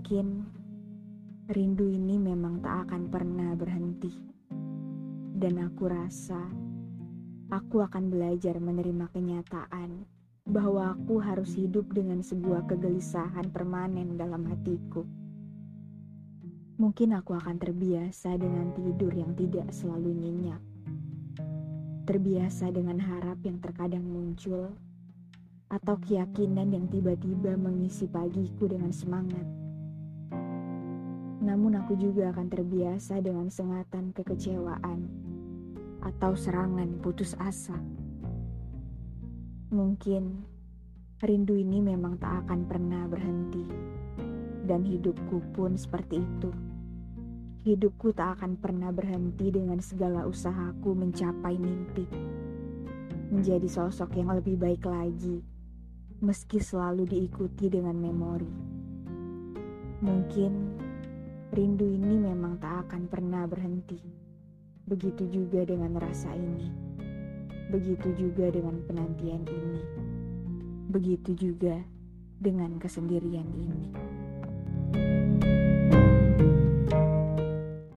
Mungkin rindu ini memang tak akan pernah berhenti. Dan aku rasa aku akan belajar menerima kenyataan bahwa aku harus hidup dengan sebuah kegelisahan permanen dalam hatiku. Mungkin aku akan terbiasa dengan tidur yang tidak selalu nyenyak. Terbiasa dengan harap yang terkadang muncul atau keyakinan yang tiba-tiba mengisi pagiku dengan semangat. Namun aku juga akan terbiasa dengan sengatan kekecewaan atau serangan putus asa. Mungkin rindu ini memang tak akan pernah berhenti. Dan hidupku pun seperti itu. Hidupku tak akan pernah berhenti dengan segala usahaku mencapai mimpi. Menjadi sosok yang lebih baik lagi, meski selalu diikuti dengan memori. Mungkin rindu ini memang tak akan pernah berhenti. Begitu juga dengan rasa ini. Begitu juga dengan penantian ini. Begitu juga dengan kesendirian ini.